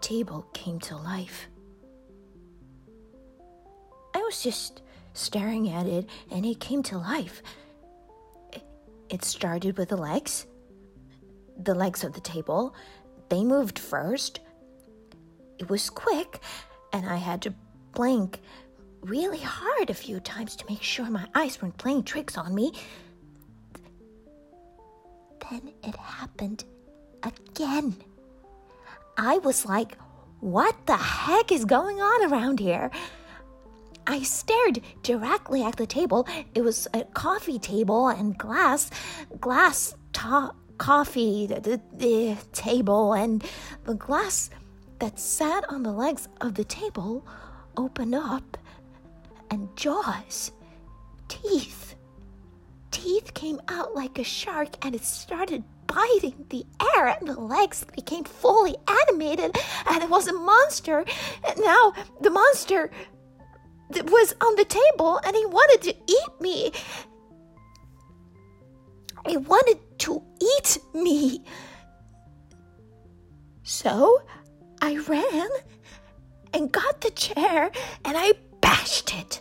table came to life. I was just staring at it and it came to life. It started with the legs, the legs of the table. They moved first. It was quick, and I had to blink really hard a few times to make sure my eyes weren't playing tricks on me. Then it happened again. I was like, what the heck is going on around here? I stared directly at the table. It was a coffee table and glass, glass top coffee the, the table, and the glass that sat on the legs of the table opened up, and jaws, teeth, teeth came out like a shark, and it started biting the air, and the legs became fully animated, and it was a monster. And now the monster was on the table and he wanted to eat me. He wanted to eat me. So I ran and got the chair and I bashed it.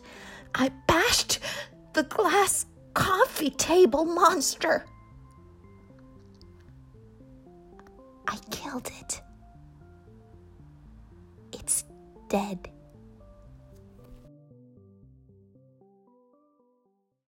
I bashed the glass coffee table monster. I killed it. It's dead.